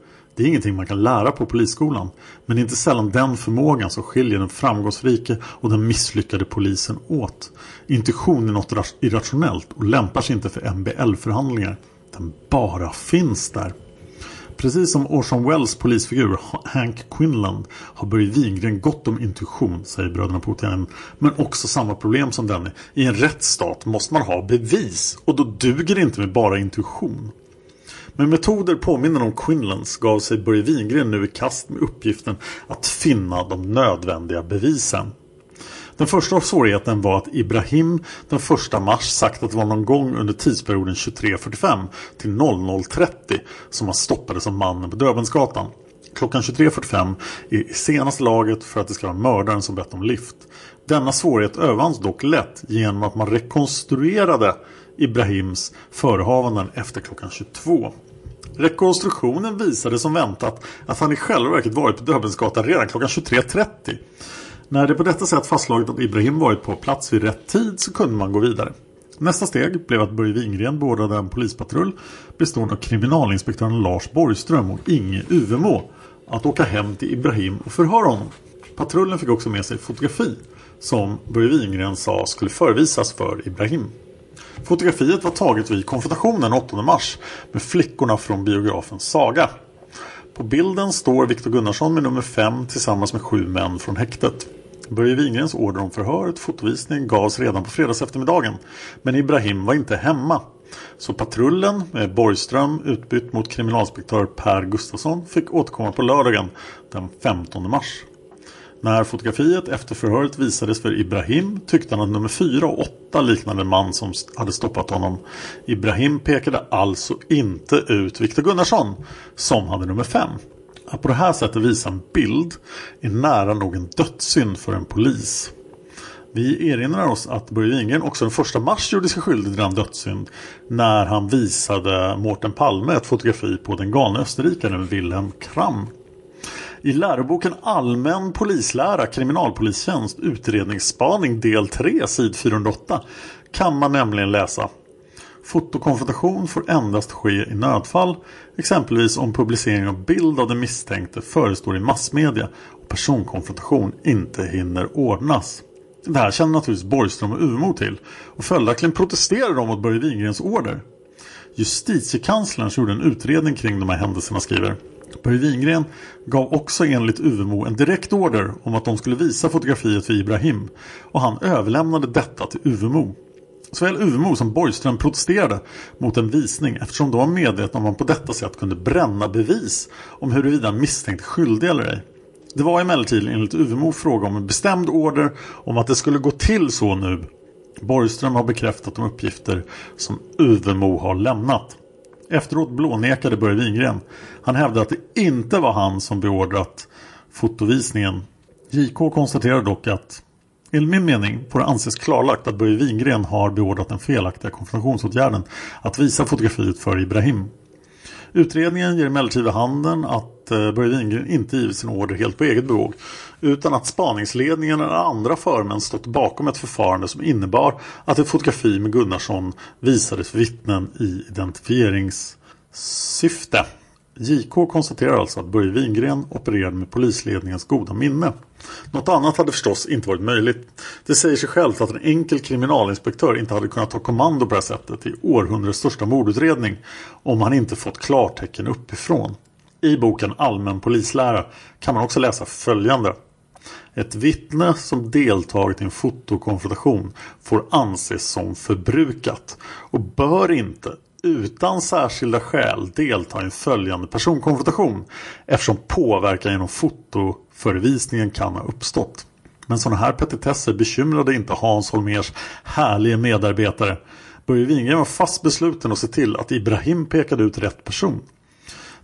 Det är ingenting man kan lära på polisskolan. Men det är inte sällan den förmågan som skiljer den framgångsrike och den misslyckade polisen åt. Intuition är något irrationellt och lämpar sig inte för MBL-förhandlingar. Den bara finns där. Precis som Orson Welles polisfigur Hank Quinlan har Börje Wingren gott om intuition, säger bröderna Putin. Men också samma problem som denne. I en rättsstat måste man ha bevis och då duger det inte med bara intuition. Med metoder påminner om Quinlans gav sig Börje Wingren nu i kast med uppgiften att finna de nödvändiga bevisen. Den första svårigheten var att Ibrahim den 1 mars sagt att det var någon gång under tidsperioden 23.45 till 00.30 som han stoppades som mannen på Döbensgatan. Klockan 23.45 är senaste laget för att det ska vara mördaren som bett om lift. Denna svårighet övervanns dock lätt genom att man rekonstruerade Ibrahims förehavanden efter klockan 22. Rekonstruktionen visade som väntat att han i själva verket varit på Döbelnsgatan redan klockan 23.30. När det på detta sätt fastslagit att Ibrahim varit på plats vid rätt tid så kunde man gå vidare. Nästa steg blev att Börje Wingren beordrade en polispatrull bestående av kriminalinspektören Lars Borgström och Inge Uvemo att åka hem till Ibrahim och förhöra honom. Patrullen fick också med sig fotografi som Börje Wingren sa skulle förevisas för Ibrahim. Fotografiet var taget vid konfrontationen 8 mars med flickorna från biografen Saga. På bilden står Viktor Gunnarsson med nummer 5 tillsammans med sju män från häktet. Börje Wingrens order om förhöret fotovisning gavs redan på fredags eftermiddagen. Men Ibrahim var inte hemma. Så patrullen med Borgström utbytt mot kriminalinspektör Per Gustafsson fick återkomma på lördagen den 15 mars. När fotografiet efter förhöret visades för Ibrahim tyckte han att nummer 4 och 8 liknade en man som hade stoppat honom. Ibrahim pekade alltså inte ut Viktor Gunnarsson som hade nummer 5. Att på det här sättet visa en bild är nära nog en dödssynd för en polis. Vi erinrar oss att Börje Wingren också den 1 mars gjorde sig skyldig till den dödssynd när han visade Mårten Palme ett fotografi på den galne österrikaren Wilhelm Kramp. I läroboken Allmän polislära kriminalpolistjänst utredningsspaning del 3 sid 408 kan man nämligen läsa Fotokonfrontation får endast ske i nödfall, exempelvis om publicering av bild av den misstänkte förestår i massmedia och personkonfrontation inte hinner ordnas. Det här känner naturligtvis Borgström och Umo till och följaktligen protesterar de mot Börje Wingrens order. Justitiekanslern som gjorde en utredning kring de här händelserna skriver Börje Wingren gav också enligt Uvemo en direkt order om att de skulle visa fotografiet för Ibrahim och han överlämnade detta till Uvemo. Såväl Uvemo som Borgström protesterade mot en visning eftersom de var medvetna om att man på detta sätt kunde bränna bevis om huruvida misstänkt skyldig eller ej. Det var emellertid enligt Uvemo fråga om en bestämd order om att det skulle gå till så nu. Borgström har bekräftat de uppgifter som Uvemo har lämnat. Efteråt blånekade Börje Wingren. Han hävdade att det inte var han som beordrat fotovisningen. JK konstaterar dock att Enligt min mening får det anses klarlagt att Börje Wingren har beordrat den felaktiga konfrontationsåtgärden att visa fotografiet för Ibrahim. Utredningen ger emellertid vid handen att eh, Börje Wingren inte givit sin order helt på eget bevåg utan att spaningsledningen eller andra förmän stått bakom ett förfarande som innebar att ett fotografi med Gunnarsson visades för vittnen i identifieringssyfte. JK konstaterar alltså att Börje Wingren opererade med polisledningens goda minne. Något annat hade förstås inte varit möjligt. Det säger sig självt att en enkel kriminalinspektör inte hade kunnat ta kommando på det här sättet i århundradets största mordutredning om han inte fått klartecken uppifrån. I boken Allmän polislära kan man också läsa följande. Ett vittne som deltagit i en fotokonfrontation får anses som förbrukat och bör inte utan särskilda skäl delta i en följande personkonfrontation eftersom påverkan genom fotoförevisningen kan ha uppstått. Men sådana här petitesser bekymrade inte Hans Holmers härliga medarbetare. Börje Wingren var fast besluten att se till att Ibrahim pekade ut rätt person.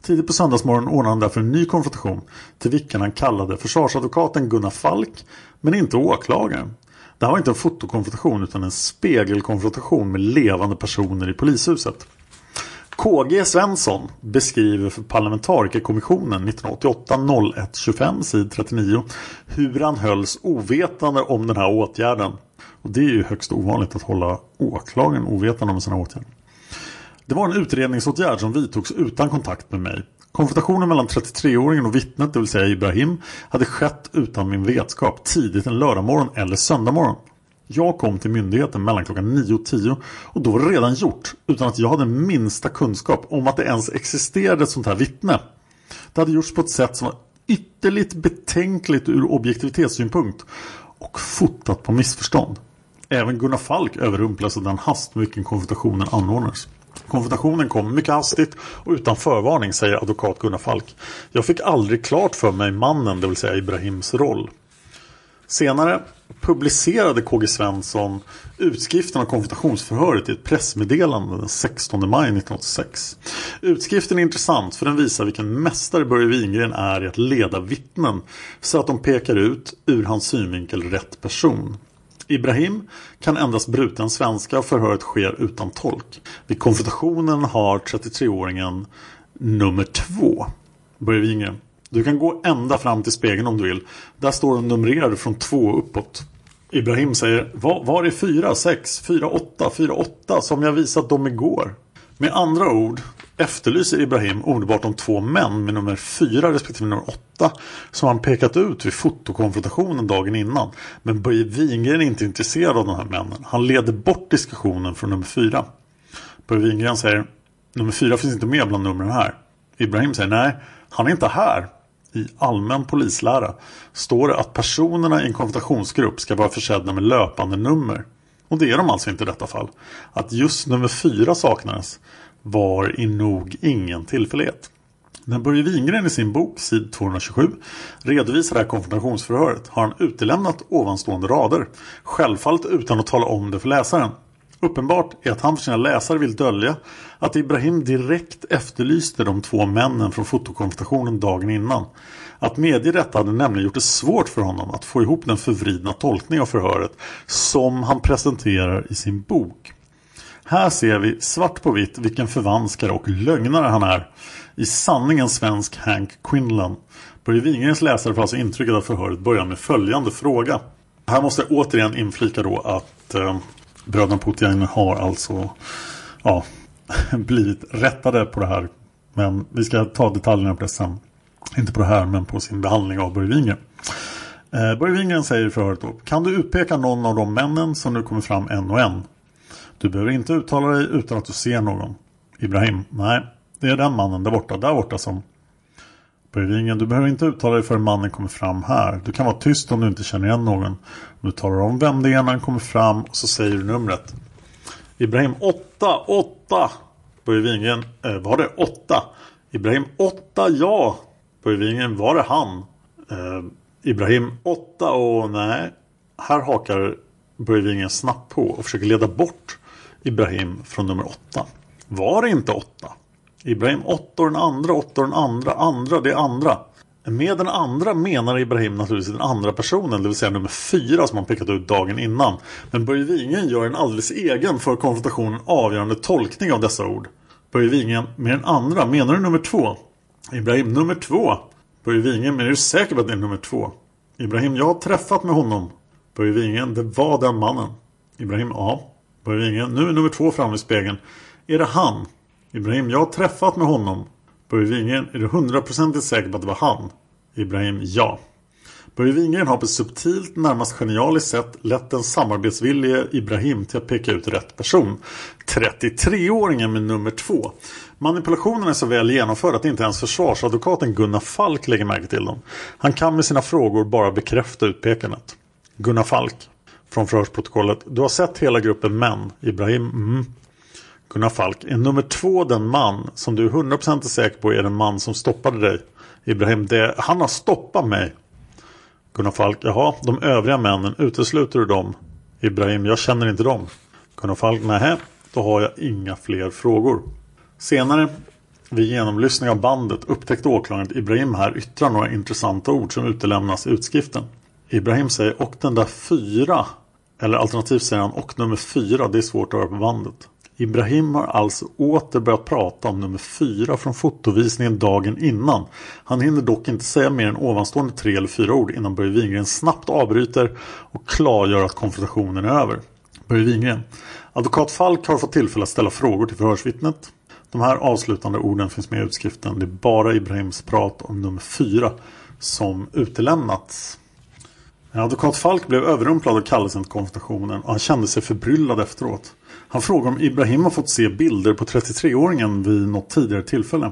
Tidigt på söndagsmorgon ordnade han därför en ny konfrontation till vilken han kallade försvarsadvokaten Gunnar Falk men inte åklagaren. Det här var inte en fotokonfrontation utan en spegelkonfrontation med levande personer i polishuset. KG Svensson beskriver för parlamentarikerkommissionen 1988-01-25 sid 39 hur han hölls ovetande om den här åtgärden. Och det är ju högst ovanligt att hålla åklagaren ovetande om sina åtgärder. Det var en utredningsåtgärd som vidtogs utan kontakt med mig. Konfrontationen mellan 33-åringen och vittnet, det vill säga Ibrahim, hade skett utan min vetskap tidigt en lördagmorgon eller söndagmorgon. Jag kom till myndigheten mellan klockan 9 och 10 och då var det redan gjort utan att jag hade minsta kunskap om att det ens existerade ett sånt här vittne. Det hade gjorts på ett sätt som var ytterligt betänkligt ur objektivitetssynpunkt och fotat på missförstånd. Även Gunnar Falk överrumplades av den hast med vilken konfrontationen anordnades. Konfrontationen kom mycket hastigt och utan förvarning, säger advokat Gunnar Falk. Jag fick aldrig klart för mig mannen, det vill säga Ibrahims roll. Senare publicerade KG Svensson utskriften av konfrontationsförhöret i ett pressmeddelande den 16 maj 1986. Utskriften är intressant för den visar vilken mästare Börje Wingren är i att leda vittnen så att de pekar ut ur hans synvinkel rätt person. Ibrahim kan endast bruten svenska och förhöret sker utan tolk. Vid konfrontationen har 33-åringen nummer två. Börje Wingren. Du kan gå ända fram till spegeln om du vill. Där står de numrerade från två uppåt. Ibrahim säger var, var är fyra, sex, fyra, åtta, fyra, åtta som jag visat dem igår? Med andra ord efterlyser Ibrahim omedelbart de två män med nummer 4 respektive nummer 8 som han pekat ut vid fotokonfrontationen dagen innan. Men Börje Wingren är inte intresserad av de här männen. Han leder bort diskussionen från nummer 4. Börje Wingren säger nummer 4 finns inte med bland numren här. Ibrahim säger nej, han är inte här. I allmän polislära står det att personerna i en konfrontationsgrupp ska vara försedda med löpande nummer. Och det är de alltså inte i detta fall. Att just nummer 4 saknades var i nog ingen tillfällighet. När Börje Wingren i sin bok, sid 227, redovisar det här konfrontationsförhöret har han utelämnat ovanstående rader. Självfallet utan att tala om det för läsaren. Uppenbart är att han för sina läsare vill dölja att Ibrahim direkt efterlyste de två männen från fotokonfrontationen dagen innan. Att medge detta hade nämligen gjort det svårt för honom att få ihop den förvridna tolkning av förhöret som han presenterar i sin bok. Här ser vi svart på vitt vilken förvanskare och lögnare han är. I sanning en svensk Hank Quinlan. Börje Wingrens läsare får alltså intrycket att förhöret börjar med följande fråga. Här måste jag återigen inflika då att eh, bröderna Putiainen har alltså ja, blivit rättade på det här. Men vi ska ta detaljerna på det sen. Inte på det här men på sin behandling av Börje Wingren. Eh, Börje Wingren säger i förhöret då. Kan du utpeka någon av de männen som nu kommer fram en och en? Du behöver inte uttala dig utan att du ser någon. Ibrahim. Nej, det är den mannen där borta, där borta som Börje du behöver inte uttala dig förrän mannen kommer fram här. Du kan vara tyst om du inte känner igen någon. Du talar om vem det är när han kommer fram och så säger du numret. Ibrahim 8, 8. Börje Wingren, eh, var det 8? Ibrahim 8, ja. Börje var det han? Eh, Ibrahim 8 och nej. Här hakar Börje snabbt på och försöker leda bort Ibrahim från nummer 8. Var det inte 8? Ibrahim 8 och den andra, 8 och den andra, andra, det är andra. Med den andra menar Ibrahim naturligtvis den andra personen, det vill säga nummer 4 som han pekat ut dagen innan. Men Börje Wingen gör en alldeles egen för konfrontationen avgörande tolkning av dessa ord. Börje Wingen, med den andra, menar du nummer 2? Ibrahim, nummer 2. Börje Wingen, men är du säker på att det är nummer 2? Ibrahim, jag har träffat med honom. Börje Wingen, det var den mannen. Ibrahim, ja. Börje Wingen, nu är nummer 2 framme i spegeln. Är det han? Ibrahim, jag har träffat med honom. Börje Wingren, är du hundraprocentigt säker på att det var han? Ibrahim, ja. Börje Wingren har på ett subtilt, närmast genialiskt sätt lett den samarbetsvillige Ibrahim till att peka ut rätt person. 33-åringen med nummer två. Manipulationen är så väl genomförd att inte ens försvarsadvokaten Gunnar Falk lägger märke till dem. Han kan med sina frågor bara bekräfta utpekandet. Gunnar Falk, från förhörsprotokollet. Du har sett hela gruppen män. Ibrahim, mm. Gunnar Falk, är nummer två den man som du är 100% säker på är den man som stoppade dig? Ibrahim, det, han har stoppat mig. Gunnar Falk, jaha, de övriga männen, utesluter du dem? Ibrahim, jag känner inte dem. Gunnar Falk, nähä, då har jag inga fler frågor. Senare, vid genomlyssning av bandet, upptäckte åklagaren att Ibrahim här yttrar några intressanta ord som utelämnas i utskriften. Ibrahim säger, och den där fyra, eller alternativt säger han, och nummer fyra, det är svårt att höra på bandet. Ibrahim har alltså åter börjat prata om nummer fyra från fotovisningen dagen innan. Han hinner dock inte säga mer än ovanstående tre eller fyra ord innan Börje Wingren snabbt avbryter och klargör att konfrontationen är över. Börje Wingren. Advokat Falk har fått tillfälle att ställa frågor till förhörsvittnet. De här avslutande orden finns med i utskriften. Det är bara Ibrahims prat om nummer fyra som utelämnats. Advokat Falk blev överrumplad av kallelsen till konfrontationen och han kände sig förbryllad efteråt. Han frågar om Ibrahim har fått se bilder på 33-åringen vid något tidigare tillfälle.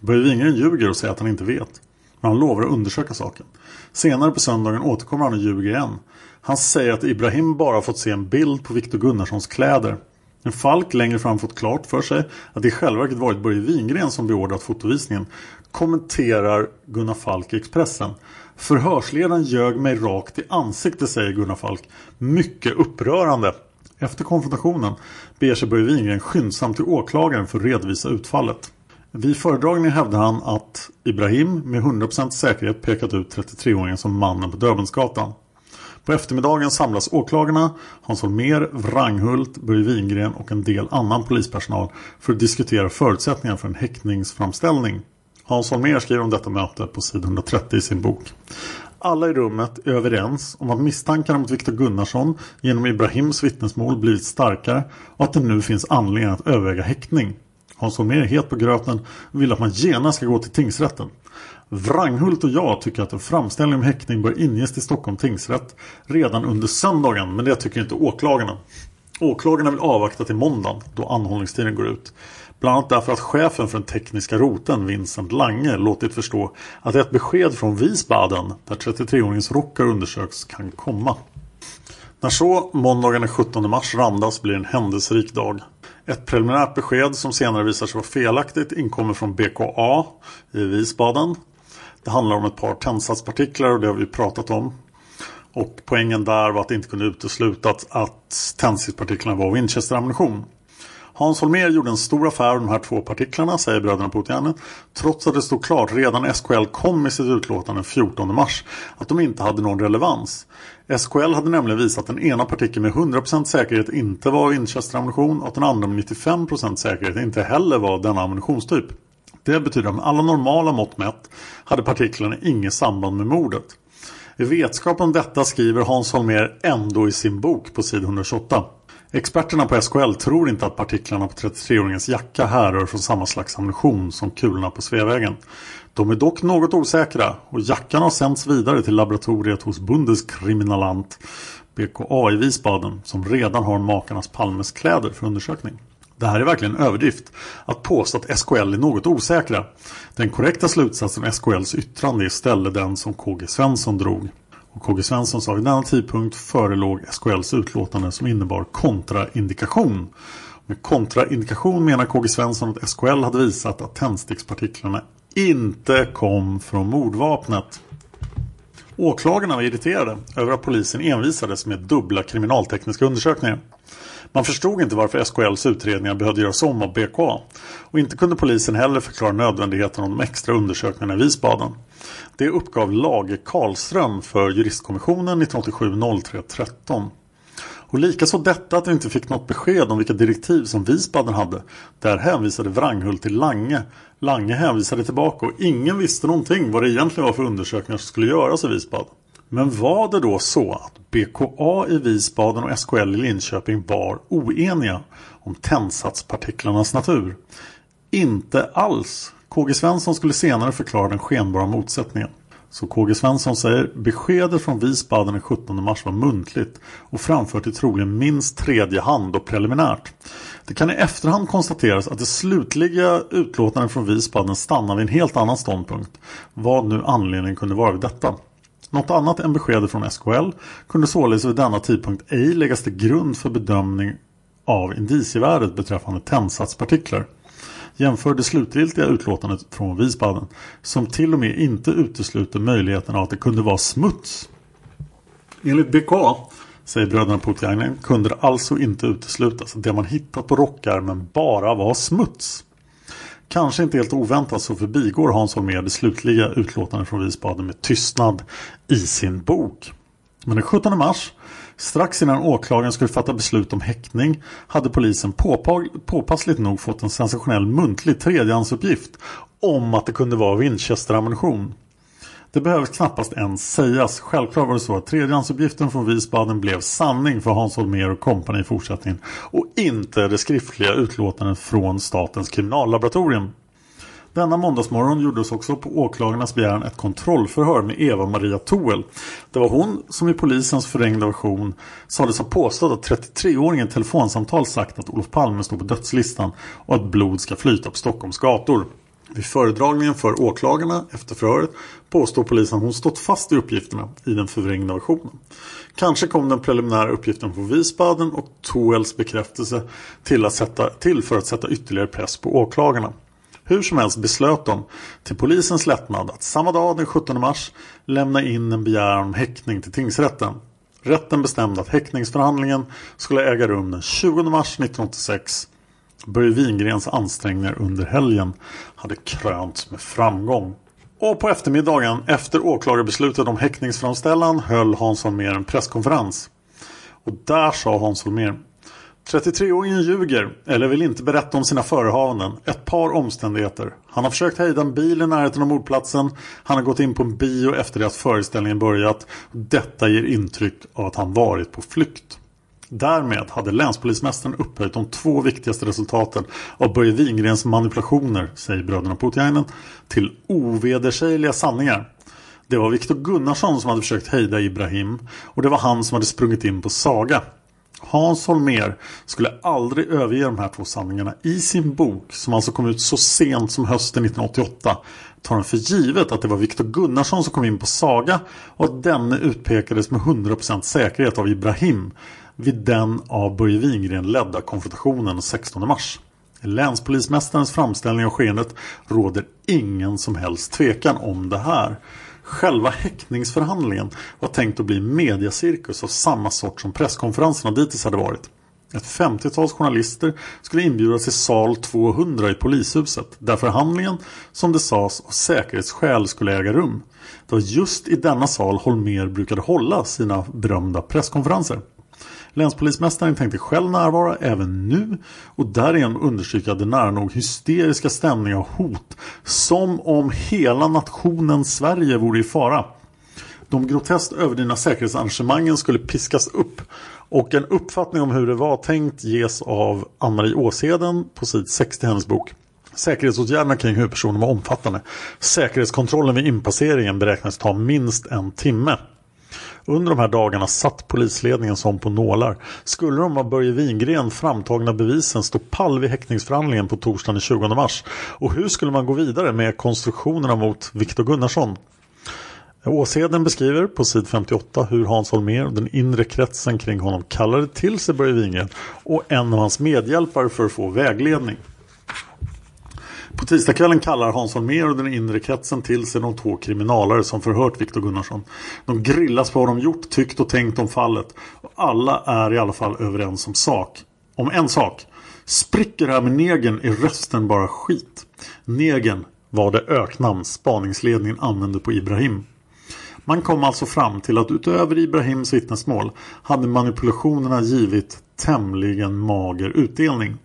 Börje Wingren ljuger och säger att han inte vet. Men han lovar att undersöka saken. Senare på söndagen återkommer han och ljuger igen. Han säger att Ibrahim bara fått se en bild på Viktor Gunnarssons kläder. Men Falk längre fram fått klart för sig att det i själva verket varit Börje Wingren som beordrat fotovisningen. Kommenterar Gunnar Falk i Expressen. Förhörsledaren ljög mig rakt i ansiktet säger Gunnar Falk. Mycket upprörande. Efter konfrontationen beger sig Börje Wingren skyndsamt till åklagaren för att redovisa utfallet. Vid föredragningen hävdar han att Ibrahim med 100% säkerhet pekat ut 33-åringen som mannen på Döbelnsgatan. På eftermiddagen samlas åklagarna, Hans Holmér, Wranghult, Börje Wingren och en del annan polispersonal för att diskutera förutsättningarna för en häktningsframställning. Hans Holmér skriver om detta möte på sidan 130 i sin bok. Alla i rummet är överens om att misstankarna mot Viktor Gunnarsson genom Ibrahims vittnesmål blivit starkare och att det nu finns anledning att överväga häktning. Hans Holmér är het på gröten och vill att man genast ska gå till tingsrätten. Wranghult och jag tycker att en framställning om häktning bör inges till Stockholm tingsrätt redan under söndagen men det tycker inte åklagarna. Åklagarna vill avvakta till måndagen då anhållningstiden går ut. Bland annat därför att chefen för den tekniska roten, Vincent Lange, låtit förstå att ett besked från Wiesbaden, där 33-åringens rockar undersöks, kan komma. När så måndagen den 17 mars randas blir en händelserik dag. Ett preliminärt besked som senare visar sig vara felaktigt inkommer från BKA i Wiesbaden. Det handlar om ett par tändsatspartiklar och det har vi pratat om. Och poängen där var att det inte kunde uteslutas att tändsatspartiklarna var Winchester-ammunition. Hans Holmér gjorde en stor affär av de här två partiklarna, säger bröderna Putiane Trots att det stod klart redan när SKL kom med sitt utlåtande den 14 mars att de inte hade någon relevans. SKL hade nämligen visat att den ena partikeln med 100% säkerhet inte var Winchester-ammunition och att den andra med 95% säkerhet inte heller var denna ammunitionstyp. Det betyder att med alla normala mått mätt hade partiklarna inget samband med mordet. I vetskap om detta skriver Hans Holmér ändå i sin bok på sid 128. Experterna på SKL tror inte att partiklarna på 33-åringens jacka härrör från samma slags ammunition som kulorna på Sveavägen. De är dock något osäkra och jackan har sänts vidare till laboratoriet hos Bundeskriminalant BKA i Wiesbaden som redan har makarnas Palmes kläder för undersökning. Det här är verkligen en överdrift att påstå att SKL är något osäkra. Den korrekta slutsatsen av SKLs yttrande är istället den som KG Svensson drog. Och KG Svensson sa vid denna tidpunkt förelåg SKLs utlåtande som innebar kontraindikation. Med kontraindikation menar KG Svensson att SKL hade visat att tändstickspartiklarna inte kom från mordvapnet. Åklagarna var irriterade över att polisen envisades med dubbla kriminaltekniska undersökningar. Man förstod inte varför SKLs utredningar behövde göras om av BKA. Och inte kunde polisen heller förklara nödvändigheten av de extra undersökningarna i Visbaden. Det uppgav Lage Karlström för juristkommissionen 1987-03-13. Och likaså detta att vi inte fick något besked om vilka direktiv som Visbaden hade. Där hänvisade Wranghult till Lange. Lange hänvisade tillbaka och ingen visste någonting vad det egentligen var för undersökningar som skulle göras i Wiesbaden. Men var det då så att BKA i Visbaden och SKL i Linköping var oeniga om tändsatspartiklarnas natur? Inte alls. KG Svensson skulle senare förklara den skenbara motsättningen. Så KG Svensson säger beskedet från Wiesbaden den 17 mars var muntligt och framfört i troligen minst tredje hand och preliminärt. Det kan i efterhand konstateras att det slutliga utlåtandet från Wiesbaden stannar vid en helt annan ståndpunkt. Vad nu anledningen kunde vara vid detta. Något annat än beskedet från SKL kunde således vid denna tidpunkt ej läggas till grund för bedömning av indicievärdet beträffande tändsatspartiklar. Jämför det slutgiltiga utlåtandet från Wiesbaden som till och med inte utesluter möjligheten av att det kunde vara smuts. Enligt BK, säger bröderna Putiainen, kunde det alltså inte uteslutas att det man hittat på rockärmen bara var smuts. Kanske inte helt oväntat så förbigår Hans Holmér det slutliga utlåtandet från Wiesbaden med tystnad i sin bok. Men den 17 mars, strax innan åklagaren skulle fatta beslut om häktning, hade polisen påpassligt nog fått en sensationell muntlig tredjehandsuppgift om att det kunde vara Winchester-ammunition. Det behövs knappast ens sägas. Självklart var det så att tredjehandsuppgiften från Wiesbaden blev sanning för Hans Holmér och kompani i fortsättningen och inte det skriftliga utlåtandet från Statens kriminallaboratorium. Denna måndagsmorgon gjordes också på åklagarnas begäran ett kontrollförhör med Eva-Maria Toel. Det var hon som i polisens förlängda version sades ha påstått att 33-åringen telefonsamtal sagt att Olof Palme står på dödslistan och att blod ska flyta på Stockholms gator. Vid föredragningen för åklagarna efter förhöret påstår polisen att hon stått fast i uppgifterna i den förvrängda versionen. Kanske kom den preliminära uppgiften från Wiesbaden och Toels bekräftelse till, att sätta, till för att sätta ytterligare press på åklagarna. Hur som helst beslöt de till polisens lättnad att samma dag den 17 mars lämna in en begäran om häktning till tingsrätten. Rätten bestämde att häktningsförhandlingen skulle äga rum den 20 mars 1986 Börje Wingrens ansträngningar under helgen hade krönts med framgång. Och på eftermiddagen efter åklagarbeslutet om häktningsframställan höll Hans Holmér en presskonferens. Och där sa Hans Holmér 33-åringen ljuger eller vill inte berätta om sina förehavanden. Ett par omständigheter. Han har försökt hejda en bil i närheten av mordplatsen. Han har gått in på en bio efter det att föreställningen börjat. Detta ger intryck av att han varit på flykt. Därmed hade länspolismästaren upphöjt de två viktigaste resultaten av Börje Wingrens manipulationer, säger bröderna Putiainen, till ovedersägliga sanningar. Det var Viktor Gunnarsson som hade försökt hejda Ibrahim och det var han som hade sprungit in på Saga. Hans Holmer skulle aldrig överge de här två sanningarna. I sin bok, som alltså kom ut så sent som hösten 1988, tar han för givet att det var Viktor Gunnarsson som kom in på Saga och att denne utpekades med 100% säkerhet av Ibrahim vid den av Börje Wingren ledda konfrontationen 16 mars. I länspolismästarens framställning av skeendet råder ingen som helst tvekan om det här. Själva häktningsförhandlingen var tänkt att bli en mediacirkus av samma sort som presskonferenserna dittills hade varit. Ett 50-tals journalister skulle inbjudas till sal 200 i polishuset där förhandlingen, som det sades, av säkerhetsskäl skulle äga rum. Det var just i denna sal Holmer brukade hålla sina berömda presskonferenser. Länspolismästaren tänkte själv närvara även nu och därigenom understryka den nära nog hysteriska stämning av hot som om hela nationen Sverige vore i fara. De groteskt överdrivna säkerhetsarrangemangen skulle piskas upp Och en uppfattning om hur det var tänkt ges av Ann-Marie Åseden på sid 60 i hennes bok. Säkerhetsåtgärderna kring huvudpersonen var omfattande. Säkerhetskontrollen vid inpasseringen beräknades ta minst en timme. Under de här dagarna satt polisledningen som på nålar. Skulle de av Börje Wingren framtagna bevisen stå pall vid häktningsförhandlingen på torsdagen den 20 mars? Och hur skulle man gå vidare med konstruktionerna mot Viktor Gunnarsson? Åseden beskriver på sid 58 hur Hans Holmér och den inre kretsen kring honom kallade till sig Börje Wingren och en av hans medhjälpare för att få vägledning. På tisdagskvällen kallar Hans Holmér och den inre kretsen till sig de två kriminalare som förhört Viktor Gunnarsson. De grillas på vad de gjort, tyckt och tänkt om fallet. Och alla är i alla fall överens om sak. Om en sak. Spricker det här med negern är rösten bara skit. Negern var det öknamn spaningsledningen använde på Ibrahim. Man kom alltså fram till att utöver Ibrahims vittnesmål hade manipulationerna givit tämligen mager utdelning.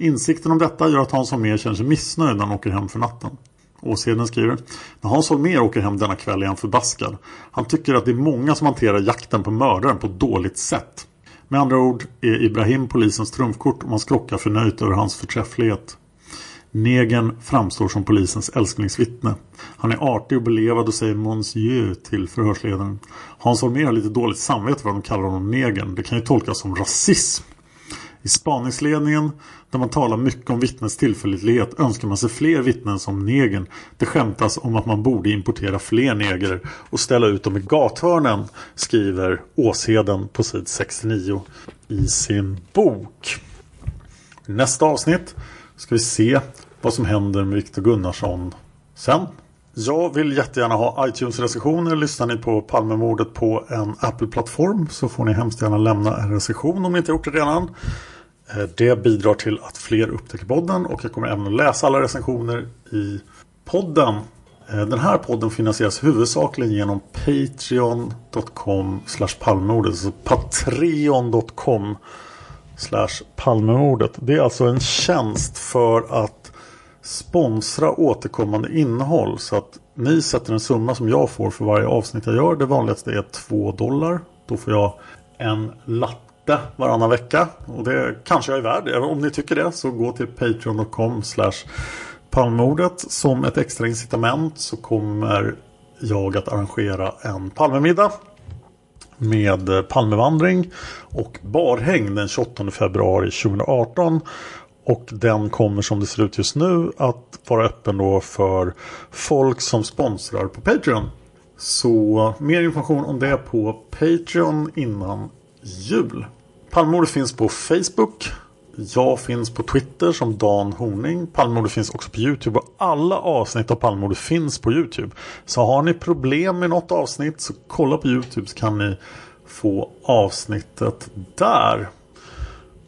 Insikten om detta gör att Hans Holmér känner sig missnöjd när han åker hem för natten. Åsheden skriver När Hans Holmér åker hem denna kväll är han förbaskad. Han tycker att det är många som hanterar jakten på mördaren på ett dåligt sätt. Med andra ord är Ibrahim polisens trumfkort och man skrockar förnöjt över hans förträfflighet. Negen framstår som polisens älsklingsvittne. Han är artig och belevad och säger Monsieur till förhörsledaren. Hans Holmér har lite dåligt samvete för att de kallar honom negern. Det kan ju tolkas som rasism. I spaningsledningen, där man talar mycket om vittnens tillförlitlighet, önskar man sig fler vittnen som negern. Det skämtas om att man borde importera fler negrer och ställa ut dem i gathörnen, skriver Åsheden på sid 69 i sin bok. I nästa avsnitt ska vi se vad som händer med Viktor Gunnarsson sen. Jag vill jättegärna ha iTunes-recensioner. Lyssnar ni på Palmemordet på en Apple-plattform så får ni hemskt gärna lämna en recension om ni inte gjort det redan. Eh, det bidrar till att fler upptäcker podden och jag kommer även att läsa alla recensioner i podden. Eh, den här podden finansieras huvudsakligen genom patreon.com palmemordet. Alltså patreon.com palmemordet. Det är alltså en tjänst för att sponsra återkommande innehåll. Så att ni sätter en summa som jag får för varje avsnitt jag gör. Det vanligaste är 2 dollar. Då får jag en latte varannan vecka. Och det kanske jag är värd. Om ni tycker det så gå till patreon.com Palmemordet. Som ett extra incitament så kommer jag att arrangera en Palmemiddag. Med Palmevandring och barhäng den 28 februari 2018. Och den kommer som det ser ut just nu att vara öppen då för folk som sponsrar på Patreon. Så mer information om det på Patreon innan jul. Palmemordet finns på Facebook. Jag finns på Twitter som Dan Horning. Palmemordet finns också på Youtube och alla avsnitt av Palmemordet finns på Youtube. Så har ni problem med något avsnitt så kolla på Youtube så kan ni få avsnittet där.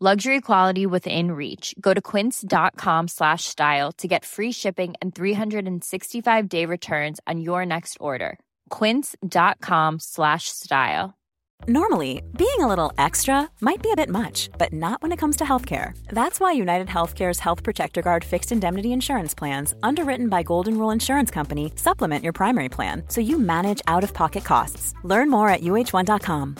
Luxury quality within reach. Go to quince.com slash style to get free shipping and 365 day returns on your next order. Quince.com slash style. Normally, being a little extra might be a bit much, but not when it comes to healthcare. That's why United Healthcare's Health Protector Guard fixed indemnity insurance plans, underwritten by Golden Rule Insurance Company, supplement your primary plan so you manage out of pocket costs. Learn more at uh1.com.